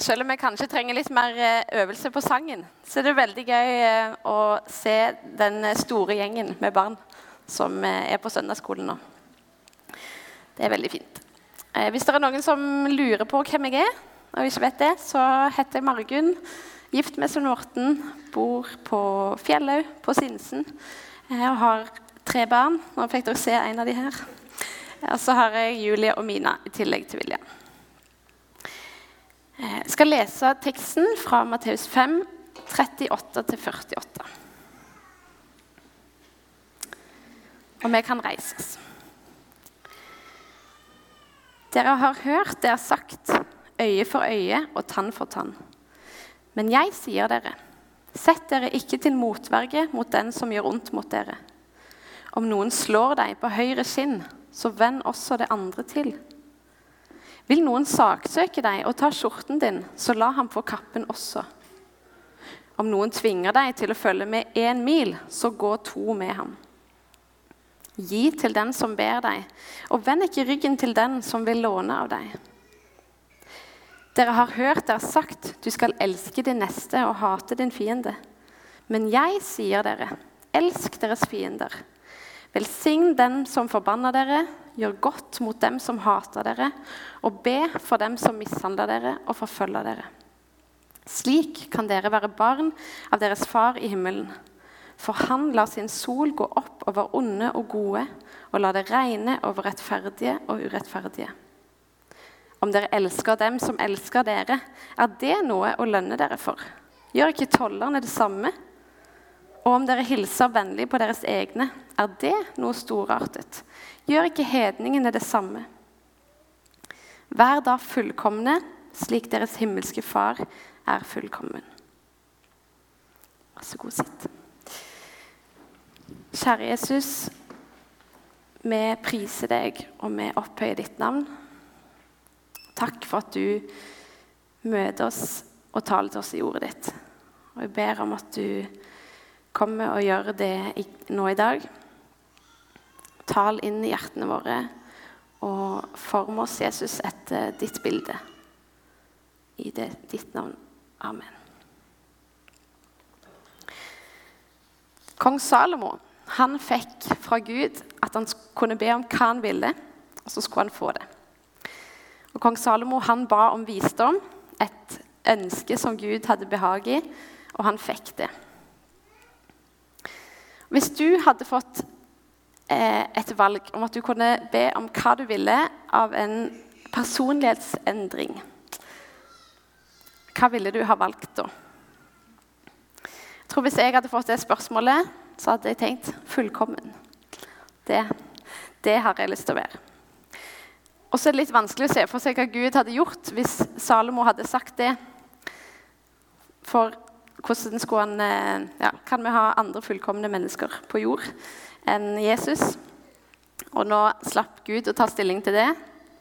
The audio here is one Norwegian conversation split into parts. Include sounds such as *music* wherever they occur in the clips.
selv om jeg kanskje trenger litt mer eh, øvelse på sangen, så er det veldig gøy eh, å se den store gjengen med barn som eh, er på søndagsskolen nå. Det er veldig fint. Hvis det er noen som lurer på hvem jeg er, og ikke vet det, så heter jeg Margunn. Gift med Sunn Morten. Bor på Fjellaug, på Sinsen. Jeg har tre barn. Nå fikk dere se en av de her. Og så har jeg Julie og Mina i tillegg til William. Jeg skal lese teksten fra Matteus 5, 38-48. Og vi kan reises. Dere har hørt det er sagt øye for øye og tann for tann. Men jeg sier dere, sett dere ikke til motverge mot den som gjør ondt mot dere. Om noen slår deg på høyre skinn, så vend også det andre til. Vil noen saksøke deg og ta skjorten din, så la ham få kappen også. Om noen tvinger deg til å følge med én mil, så gå to med ham. Gi til den som ber deg, og vend ikke ryggen til den som vil låne av deg. Dere har hørt det er sagt, du skal elske din neste og hate din fiende. Men jeg sier dere, elsk deres fiender. Velsign den som forbanner dere, gjør godt mot dem som hater dere, og be for dem som mishandler dere og forfølger dere. Slik kan dere være barn av deres far i himmelen. For han lar sin sol gå opp over onde og gode, og lar det regne over rettferdige og urettferdige. Om dere elsker dem som elsker dere, er det noe å lønne dere for. Gjør ikke tollerne det samme? Og om dere hilser vennlig på deres egne, er det noe storartet? Gjør ikke hedningene det samme? Vær da fullkomne, slik deres himmelske Far er fullkommen. Vær så god, sitt. Kjære Jesus, vi priser deg, og vi opphøyer ditt navn. Takk for at du møter oss og taler til oss i ordet ditt. Og jeg ber om at du kommer og gjør det nå i dag. Tal inn i hjertene våre og form oss, Jesus, etter ditt bilde. I det, ditt navn. Amen. Kong Salomo han fikk fra Gud at han kunne be om hva han ville, og så skulle han få det. Og Kong Salomo han ba om visdom, et ønske som Gud hadde behag i, og han fikk det. Hvis du hadde fått et valg om at du kunne be om hva du ville av en personlighetsendring, hva ville du ha valgt da? Jeg tror Hvis jeg hadde fått det spørsmålet, så hadde jeg tenkt fullkommen. Det, det har jeg lyst til å være. Og så er det litt vanskelig å se for seg hva Gud hadde gjort hvis Salomo hadde sagt det. For hvordan skulle han eh, ja, Kan vi ha andre fullkomne mennesker på jord enn Jesus? Og nå slapp Gud å ta stilling til det,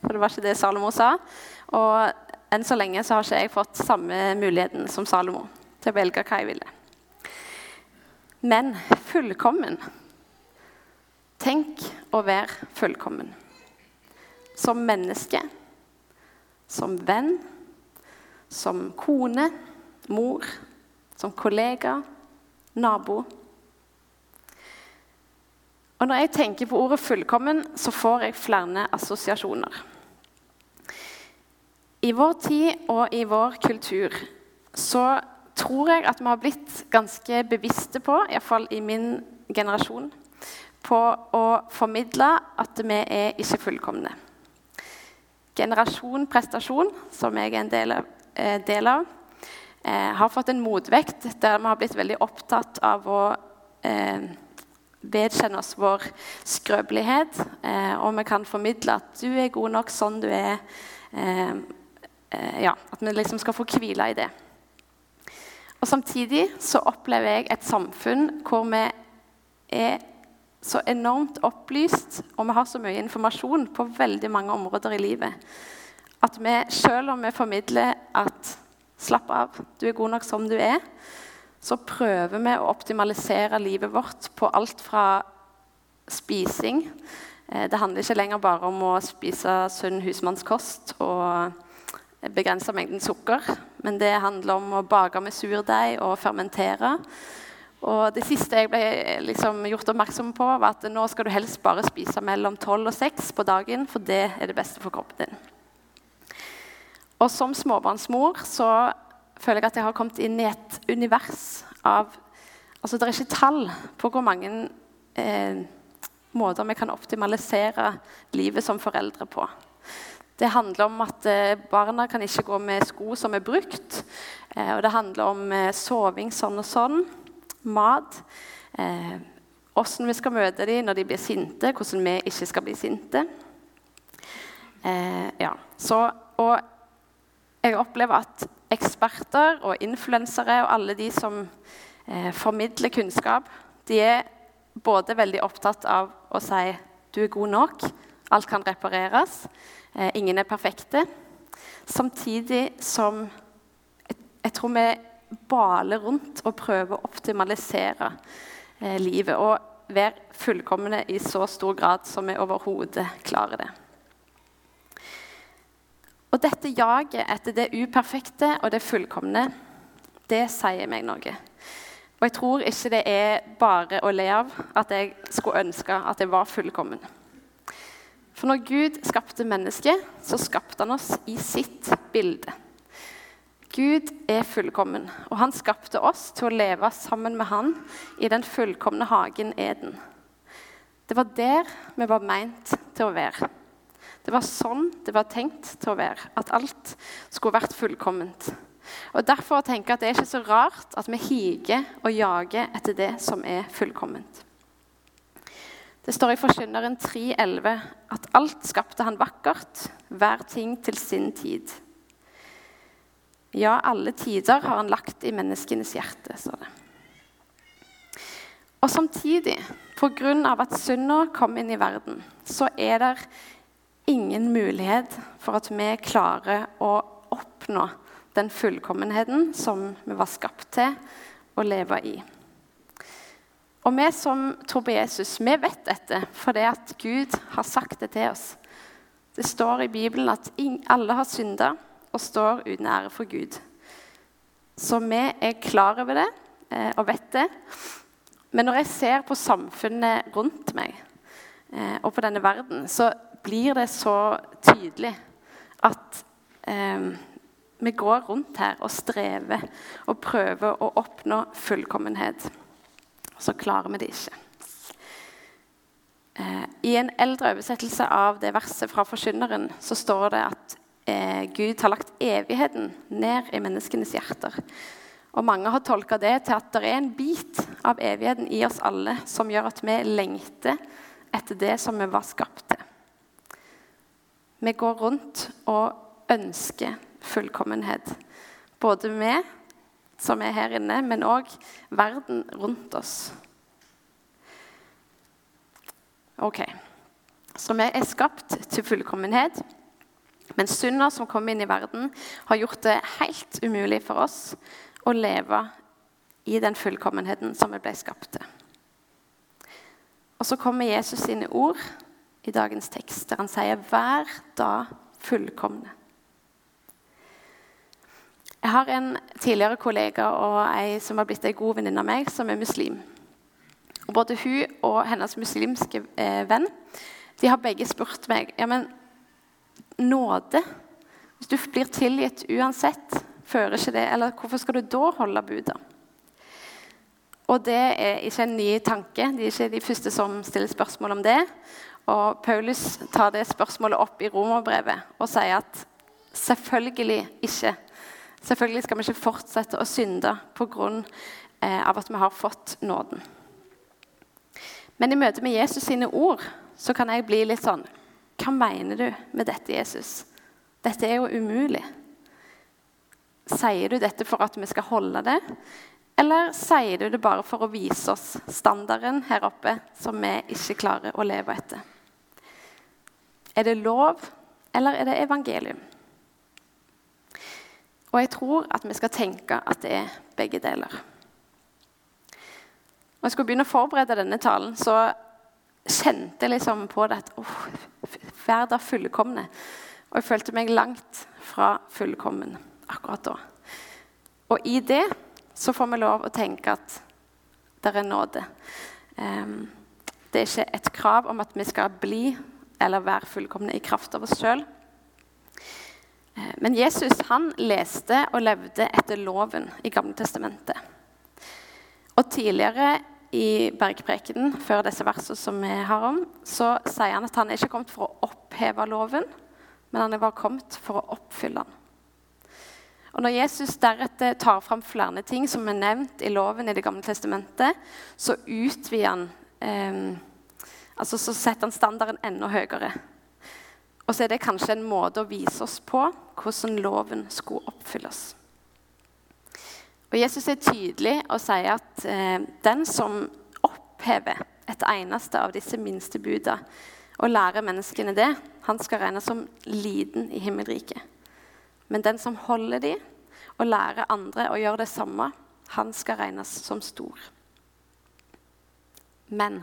for det var ikke det Salomo sa. Og enn så lenge så har ikke jeg fått samme muligheten som Salomo til å velge hva jeg ville. Men fullkommen Tenk å være fullkommen. Som menneske, som venn, som kone, mor, som kollega, nabo. Og Når jeg tenker på ordet 'fullkommen', så får jeg flere assosiasjoner. I vår tid og i vår kultur så tror jeg at vi har blitt ganske bevisste på, iallfall i min generasjon, på å formidle at vi er ikke fullkomne. Generasjon prestasjon, som jeg er en del av, eh, del av eh, har fått en motvekt der vi har blitt veldig opptatt av å eh, vedkjenne oss vår skrøpelighet. Eh, og vi kan formidle at du er god nok sånn du er. Eh, eh, ja, At vi liksom skal få hvile i det. Og Samtidig så opplever jeg et samfunn hvor vi er så enormt opplyst, og vi har så mye informasjon på veldig mange områder i livet, at vi, selv om vi formidler at Slapp av. Du er god nok som du er. Så prøver vi å optimalisere livet vårt på alt fra spising eh, Det handler ikke lenger bare om å spise sunn husmannskost og begrense mengden sukker. men det handler om å bake med surdeig og fermentere. Og Det siste jeg ble liksom gjort oppmerksom på, var at nå skal du helst bare spise mellom 12 og 6 på dagen, for det er det beste for kroppen din. Og Som småbarnsmor så føler jeg at jeg har kommet inn i et univers av altså Det er ikke tall på hvor mange eh, måter vi kan optimalisere livet som foreldre på. Det handler om at eh, barna kan ikke gå med sko som er brukt. Eh, og det handler om eh, soving sånn og sånn, mat. Hvordan vi skal møte dem når de blir sinte, hvordan vi ikke skal bli sinte. ja. Så, og jeg opplever at eksperter og influensere og alle de som formidler kunnskap, de er både veldig opptatt av å si du er god nok, alt kan repareres, eh, ingen er perfekte. Samtidig som jeg, jeg tror vi baler rundt og prøver å optimalisere eh, livet. Og være fullkomne i så stor grad som vi overhodet klarer det. Og dette jaget etter det uperfekte og det fullkomne, det sier meg noe. Og jeg tror ikke det er bare å le av at jeg skulle ønske at jeg var fullkommen. For når Gud skapte mennesket, så skapte han oss i sitt bilde. Gud er fullkommen, og han skapte oss til å leve sammen med han i den fullkomne hagen Eden. Det var der vi var meint til å være. Det var sånn det var tenkt til å være, at alt skulle vært fullkomment. Og Derfor tenker jeg at det er ikke så rart at vi higer og jager etter det som er fullkomment. Det står i Forkynneren 3,11 at alt skapte han vakkert, hver ting til sin tid. Ja, alle tider har han lagt i menneskenes hjerte, står det. Og samtidig, pga. at synda kom inn i verden, så er det ingen mulighet for at vi klarer å oppnå den fullkommenheten som vi var skapt til å leve i. Og vi som tror på Jesus, vi vet dette fordi at Gud har sagt det til oss. Det står i Bibelen at alle har synda og står uten ære for Gud. Så vi er klar over det eh, og vet det. Men når jeg ser på samfunnet rundt meg eh, og på denne verden, så blir det så tydelig at eh, vi går rundt her og strever og prøver å oppnå fullkommenhet. Og så klarer vi det ikke. Eh, I en eldre oversettelse av det verset fra Forkynneren så står det at eh, Gud har lagt evigheten ned i menneskenes hjerter. Og Mange har tolka det til at det er en bit av evigheten i oss alle som gjør at vi lengter etter det som vi var skapt. Vi går rundt og ønsker fullkommenhet. Både vi som er her inne, men òg verden rundt oss. Ok, Så vi er skapt til fullkommenhet. Men synda som kom inn i verden, har gjort det helt umulig for oss å leve i den fullkommenheten som vi ble skapt til. Og så kommer Jesus sine ord i dagens tekst, der han sier 'Vær da fullkomne'. Jeg har en tidligere kollega og ei som har blitt ei god venninne av meg, som er muslim. Og både hun og hennes muslimske eh, venn de har begge spurt meg ja, men nåde Hvis du blir tilgitt uansett, fører ikke det Eller hvorfor skal du da holde budet? Og det er ikke en ny tanke. De er ikke de første som stiller spørsmål om det. Og Paulus tar det spørsmålet opp i romerbrevet og sier at selvfølgelig ikke Selvfølgelig skal vi ikke fortsette å synde pga. Eh, av at vi har fått nåden. Men i møte med Jesus sine ord så kan jeg bli litt sånn Hva mener du med dette, Jesus? Dette er jo umulig. Sier du dette for at vi skal holde det, eller sier du det bare for å vise oss standarden her oppe som vi ikke klarer å leve etter? Er det lov, eller er det evangelium? Og jeg tror at vi skal tenke at det er begge deler. Når jeg skulle begynne å forberede denne talen, så kjente jeg liksom på det at oh, verden fullkomne. Og jeg følte meg langt fra fullkommen akkurat da. Og i det så får vi lov å tenke at det er nåde. Um, det er ikke et krav om at vi skal bli eller være fullkomne i kraft av oss sjøl. Eh, men Jesus han leste og levde etter loven i Gamle Testamentet. Og tidligere i bergprekenen, før disse versene som vi har om, så sier han at han er ikke kommet for å oppheve loven, men han er bare kommet for å oppfylle den. Og Når Jesus deretter tar fram flere ting som er nevnt i loven i Det gamle testamentet, så utvider han eh, altså Så setter han standarden enda høyere. Og så er det kanskje en måte å vise oss på hvordan loven skulle oppfylles. Og Jesus er tydelig og sier at eh, den som opphever et eneste av disse minste buda og lærer menneskene det, han skal regnes som liten i himmelriket. Men den som holder de og lærer andre å gjøre det samme, han skal regnes som stor. Men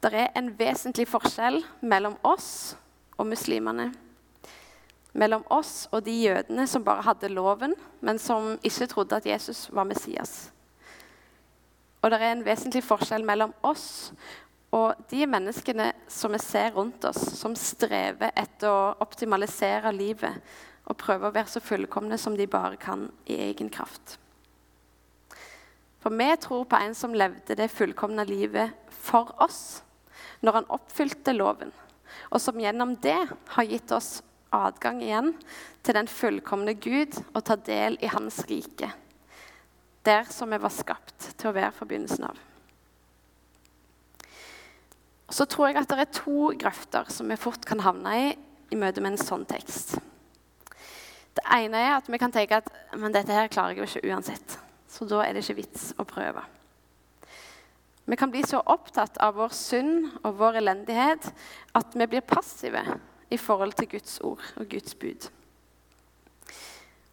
det er en vesentlig forskjell mellom oss og muslimene. Mellom oss og de jødene som bare hadde loven, men som ikke trodde at Jesus var Messias. Og det er en vesentlig forskjell mellom oss og de menneskene som vi ser rundt oss, som strever etter å optimalisere livet og prøve å være så fullkomne som de bare kan i egen kraft. For vi tror på en som levde det fullkomne livet for oss når han oppfylte loven, og som gjennom det har gitt oss adgang igjen til den fullkomne Gud og ta del i Hans rike, der som vi var skapt til å være fra begynnelsen av. Så tror jeg at det er to grøfter som vi fort kan havne i i møte med en sånn tekst. Det ene er at vi kan tenke at men dette her klarer jeg jo ikke uansett. Så da er det ikke vits å prøve. Vi kan bli så opptatt av vår synd og vår elendighet at vi blir passive i forhold til Guds ord og Guds bud.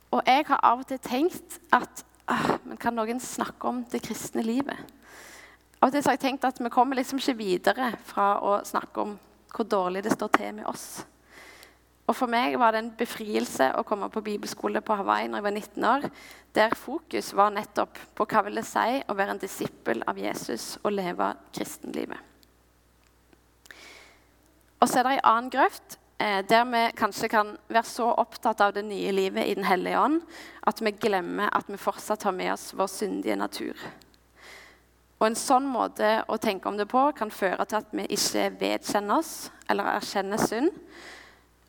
Og jeg har av og til tenkt at ah, men kan noen snakke om det kristne livet? Av og til har jeg tenkt at vi kommer liksom ikke videre fra å snakke om hvor dårlig det står til med oss. Og For meg var det en befrielse å komme på bibelskole på Hawaii når jeg var 19 år, der fokus var nettopp på hva vil det si å være en disippel av Jesus og leve kristenlivet. Og så er det en annen grøft eh, der vi kanskje kan være så opptatt av det nye livet i Den hellige ånd at vi glemmer at vi fortsatt har med oss vår syndige natur. Og En sånn måte å tenke om det på kan føre til at vi ikke vedkjenner oss eller erkjenner synd,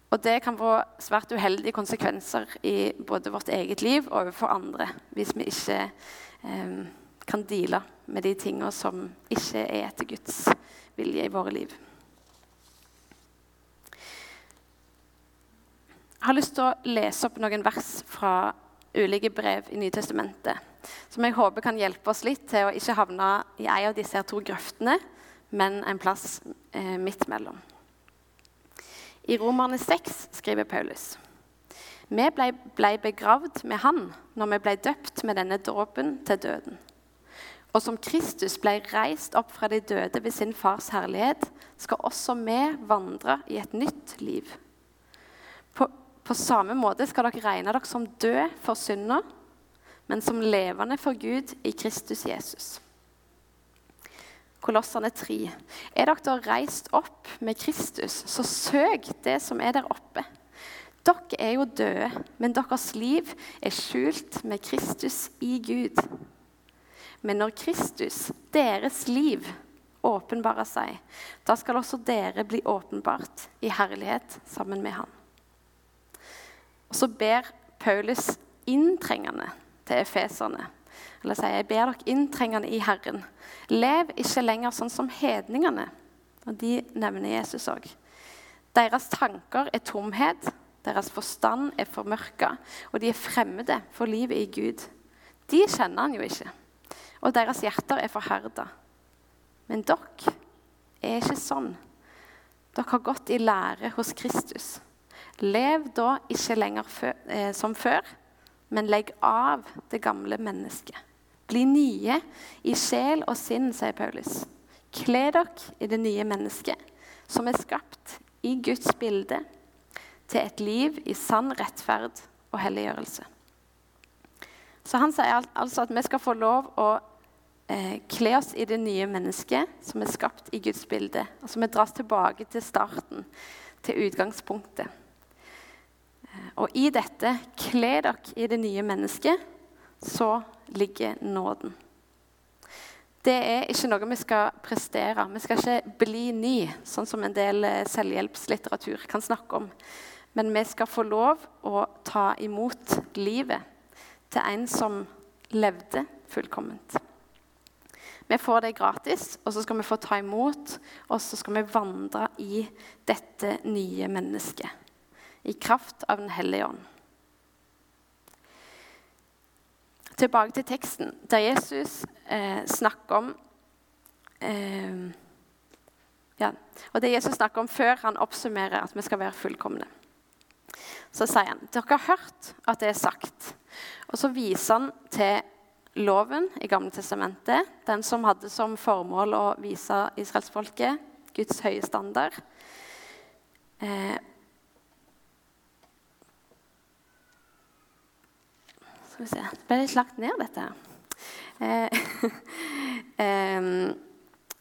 og det kan få svært uheldige konsekvenser i både vårt eget liv og overfor andre hvis vi ikke eh, kan deale med de tingene som ikke er etter Guds vilje i våre liv. Jeg har lyst til å lese opp noen vers fra ulike brev i Nytestamentet som jeg håper kan hjelpe oss litt til å ikke havne i en av disse to grøftene, men en plass eh, midt mellom. I Romerne 6 skriver Paulus vi blei ble begravd med Han når vi blei døpt med denne dråpen til døden. Og som Kristus blei reist opp fra de døde ved sin fars herlighet, skal også vi vandre i et nytt liv. På, på samme måte skal dere regne dere som døde for synda, men som levende for Gud i Kristus Jesus. Kolossene 3. Er dere da reist opp med Kristus, så søk det som er der oppe. Dere er jo døde, men deres liv er skjult med Kristus i Gud. Men når Kristus, deres liv, åpenbarer seg, da skal også dere bli åpenbart i herlighet sammen med ham. Og så ber Paulus inntrengende til efeserne eller sier jeg ber dere inntrengende i Herren. Lev ikke lenger sånn som hedningene. Og de nevner Jesus òg. Deres tanker er tomhet, deres forstand er formørka, og de er fremmede for livet i Gud. De kjenner han jo ikke, og deres hjerter er forherda. Men dere er ikke sånn. Dere har gått i lære hos Kristus. Lev da ikke lenger eh, som før, men legg av det gamle mennesket. Bli nye i sjel og sinn, sier Paulus. Kle dere i det nye mennesket, som er skapt i Guds bilde, til et liv i sann rettferd og helliggjørelse. Så han sier altså at vi skal få lov å eh, kle oss i det nye mennesket som er skapt i Guds bilde. Altså vi dras tilbake til starten, til utgangspunktet. Og i dette, kle dere i det nye mennesket, så ligger nåden. Det er ikke noe vi skal prestere. Vi skal ikke bli ny, sånn som en del eh, selvhjelpslitteratur kan snakke om. Men vi skal få lov å ta imot livet til en som levde fullkomment. Vi får det gratis, og så skal vi få ta imot, og så skal vi vandre i dette nye mennesket. I kraft av Den hellige ånd. Tilbake til teksten, der Jesus eh, snakker om eh, ja, Og det Jesus snakker om før han oppsummerer at vi skal være fullkomne. Så sier han dere har hørt at det er sagt. Og så viser han til loven i Gamle testamentet, den som hadde som formål å vise israelsfolket Guds høye standard. Eh, skal vi se Det ble litt lagt ned, dette. Eh, *laughs* eh,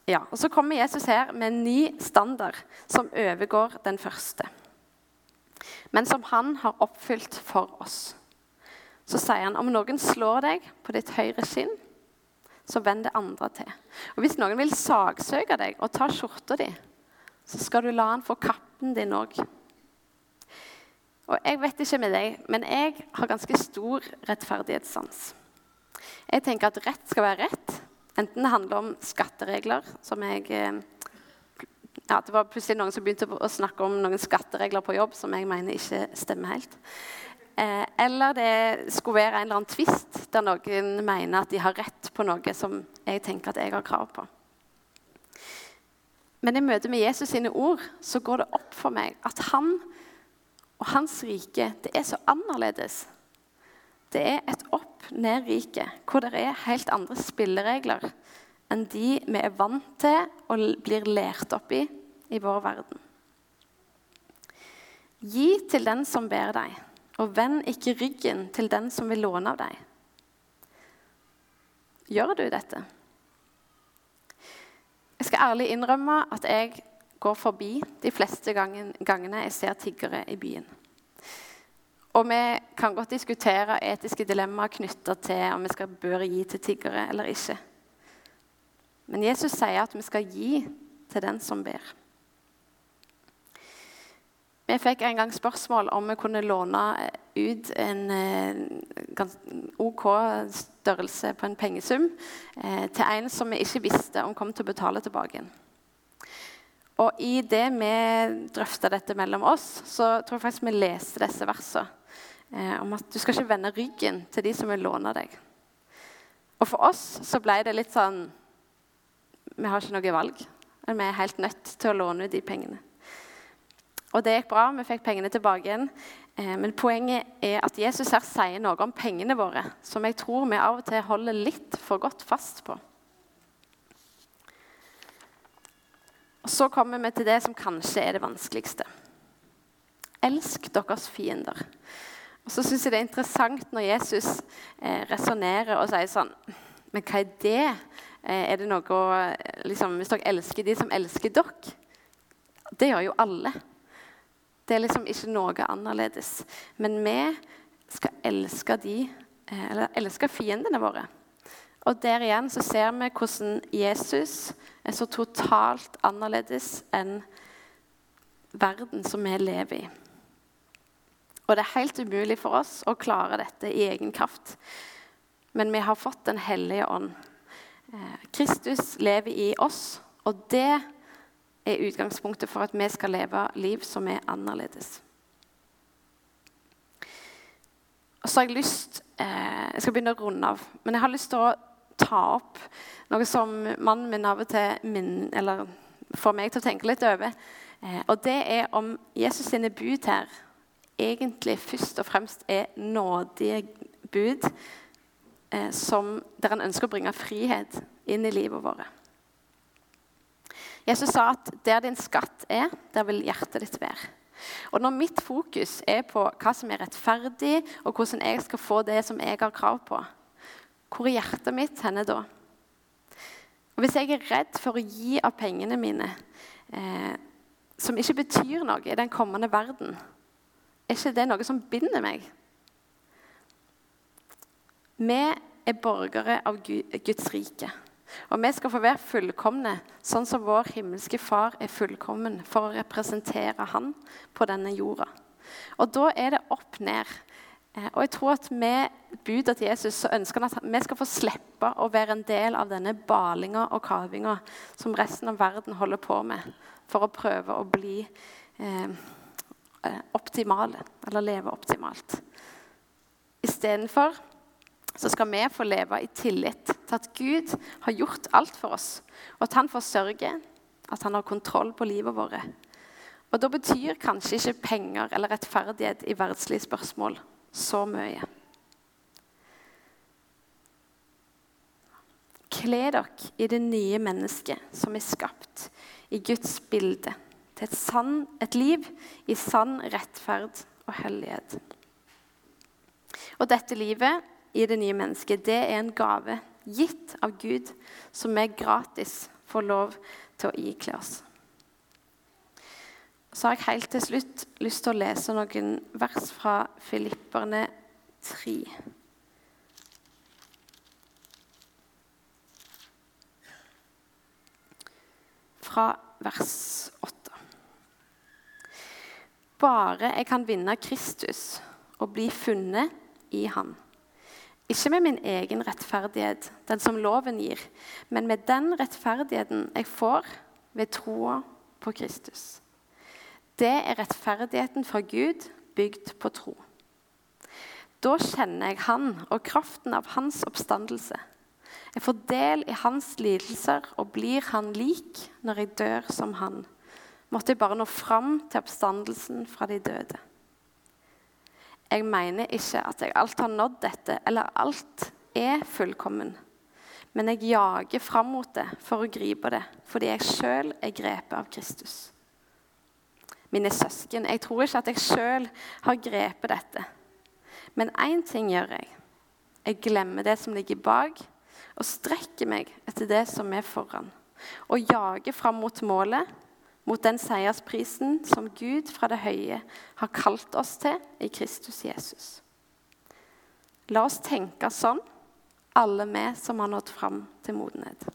ja, og Så kommer Jesus her med en ny standard som overgår den første. Men som han har oppfylt for oss. Så sier han om noen slår deg på ditt høyre skinn, så vend det andre til. Og Hvis noen vil saksøke deg og ta skjorta di, så skal du la han få kappen din òg. Og Jeg vet ikke med deg, men jeg har ganske stor rettferdighetssans. Jeg tenker at rett skal være rett, enten det handler om skatteregler, som jeg eh, ja, Det var plutselig noen som begynte å snakke om noen skatteregler på jobb som jeg mener ikke stemmer helt. Eh, eller det skulle være en eller annen tvist der noen mener at de har rett på noe som jeg tenker at jeg har krav på. Men i møte med Jesus sine ord så går det opp for meg at han og hans rike det er så annerledes. Det er et opp-ned-rike hvor det er helt andre spilleregler enn de vi er vant til og blir lært opp i i vår verden. Gi til den som ber deg og vend ikke ryggen til den som vil låne av deg. Gjør du dette? Jeg skal ærlig innrømme at jeg går forbi de fleste gangene jeg ser tiggere i byen. Og vi kan godt diskutere etiske dilemmaer knytta til om vi skal bør gi til tiggere eller ikke. Men Jesus sier at vi skal gi til den som ber. Vi fikk en gang spørsmål om vi kunne låne ut en eh, OK størrelse på en pengesum eh, til en som vi ikke visste om kom til å betale tilbake. Og I det vi drøfta dette mellom oss, så tror jeg faktisk vi leste disse versene eh, om at du skal ikke vende ryggen til de som vil låne deg. Og For oss så ble det litt sånn Vi har ikke noe valg. Vi er helt nødt til å låne ut de pengene. Og det gikk bra, vi fikk pengene tilbake igjen. Eh, men poenget er at Jesus her sier noe om pengene våre som jeg tror vi av og til holder litt for godt fast på. Og Så kommer vi til det som kanskje er det vanskeligste. Elsk deres fiender. Og så syns jeg det er interessant når Jesus eh, resonnerer og sier sånn Men hva er det? Eh, er det noe liksom, Hvis dere elsker de som elsker dere Det gjør jo alle. Det er liksom ikke noe annerledes. Men vi skal elske de, eh, eller elske fiendene våre. Og der igjen så ser vi hvordan Jesus er så totalt annerledes enn verden som vi lever i. Og det er helt umulig for oss å klare dette i egen kraft. Men vi har fått Den hellige ånd. Eh, Kristus lever i oss, og det er utgangspunktet for at vi skal leve liv som er annerledes. Og så har Jeg lyst, eh, jeg skal begynne å runde av, men jeg har lyst til å ta opp noe som mannen min av og til min, eller får meg til å tenke litt over. Eh, og det er om Jesus sine bud her egentlig først og fremst er nådige bud eh, som, der han ønsker å bringe frihet inn i livet vårt. Jesus sa at der din skatt er, der vil hjertet ditt være. Og Når mitt fokus er på hva som er rettferdig, og hvordan jeg skal få det som jeg har krav på, hvor er hjertet mitt henne da? Og Hvis jeg er redd for å gi av pengene mine, eh, som ikke betyr noe i den kommende verden, er ikke det noe som binder meg? Vi er borgere av Guds rike. Og vi skal få være fullkomne, sånn som vår himmelske Far er fullkommen, for å representere Han på denne jorda. Og da er det opp ned. Eh, og jeg tror at Med budet til Jesus så ønsker han at vi skal få slippe å være en del av denne balinga og kavinga som resten av verden holder på med, for å prøve å bli eh, eh optimale, eller leve optimalt. Istedenfor så skal vi få leve i tillit til at Gud har gjort alt for oss, og at han forsørger, at han har kontroll på livet vårt. Og Da betyr kanskje ikke penger eller rettferdighet i verdslige spørsmål så mye. Kle dere i det nye mennesket som er skapt i Guds bilde, til et, sann, et liv i sann rettferd og hellighet. Og dette livet i det nye mennesket, det er en gave gitt av Gud som vi gratis får lov til å ikle oss. Så har jeg helt til slutt lyst til å lese noen vers fra Filipperne 3. Fra vers 8. Bare jeg kan vinne Kristus og bli funnet i Han ikke med min egen rettferdighet, den som loven gir, men med den rettferdigheten jeg får ved troa på Kristus. Det er rettferdigheten fra Gud bygd på tro. Da kjenner jeg Han og kraften av Hans oppstandelse. Jeg får del i Hans lidelser og blir Han lik når jeg dør som Han. Måtte jeg bare nå fram til oppstandelsen fra de døde. Jeg mener ikke at jeg alt har nådd dette, eller alt er fullkommen. Men jeg jager fram mot det for å gripe det, fordi jeg sjøl er grepet av Kristus. Mine søsken, jeg tror ikke at jeg sjøl har grepet dette. Men én ting gjør jeg. Jeg glemmer det som ligger bak, og strekker meg etter det som er foran. Og jager fram mot målet mot den seiersprisen som Gud fra det høye har kalt oss til i Kristus Jesus. La oss tenke sånn, alle vi som har nådd fram til modenhet.